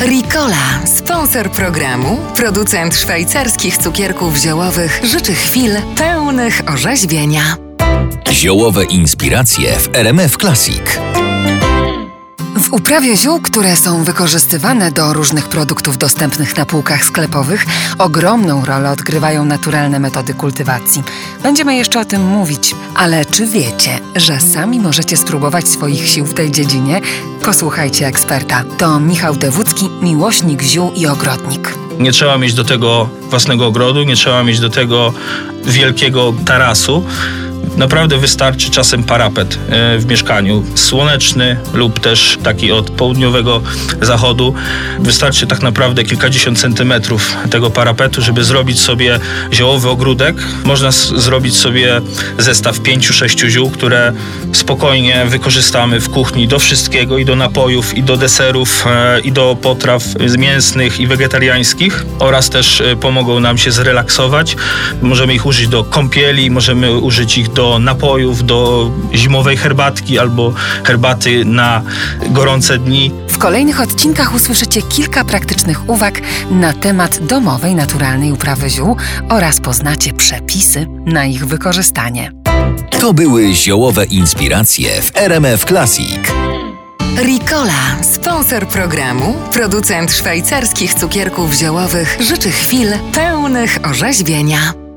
Ricola, sponsor programu, producent szwajcarskich cukierków ziołowych, życzy chwil pełnych orzeźwienia. Ziołowe inspiracje w RMF Classic. W uprawie ziół, które są wykorzystywane do różnych produktów dostępnych na półkach sklepowych, ogromną rolę odgrywają naturalne metody kultywacji. Będziemy jeszcze o tym mówić, ale czy wiecie, że sami możecie spróbować swoich sił w tej dziedzinie? Posłuchajcie eksperta. To Michał Dewódzki, miłośnik ziół i ogrodnik. Nie trzeba mieć do tego własnego ogrodu, nie trzeba mieć do tego wielkiego tarasu naprawdę wystarczy czasem parapet e, w mieszkaniu. Słoneczny lub też taki od południowego zachodu. Wystarczy tak naprawdę kilkadziesiąt centymetrów tego parapetu, żeby zrobić sobie ziołowy ogródek. Można zrobić sobie zestaw pięciu, sześciu ziół, które spokojnie wykorzystamy w kuchni do wszystkiego i do napojów, i do deserów, e, i do potraw mięsnych i wegetariańskich oraz też e, pomogą nam się zrelaksować. Możemy ich użyć do kąpieli, możemy użyć ich do napojów, do zimowej herbatki albo herbaty na gorące dni. W kolejnych odcinkach usłyszycie kilka praktycznych uwag na temat domowej, naturalnej uprawy ziół oraz poznacie przepisy na ich wykorzystanie. To były ziołowe inspiracje w RMF Classic. Ricola, sponsor programu, producent szwajcarskich cukierków ziołowych, życzy chwil pełnych orzeźwienia.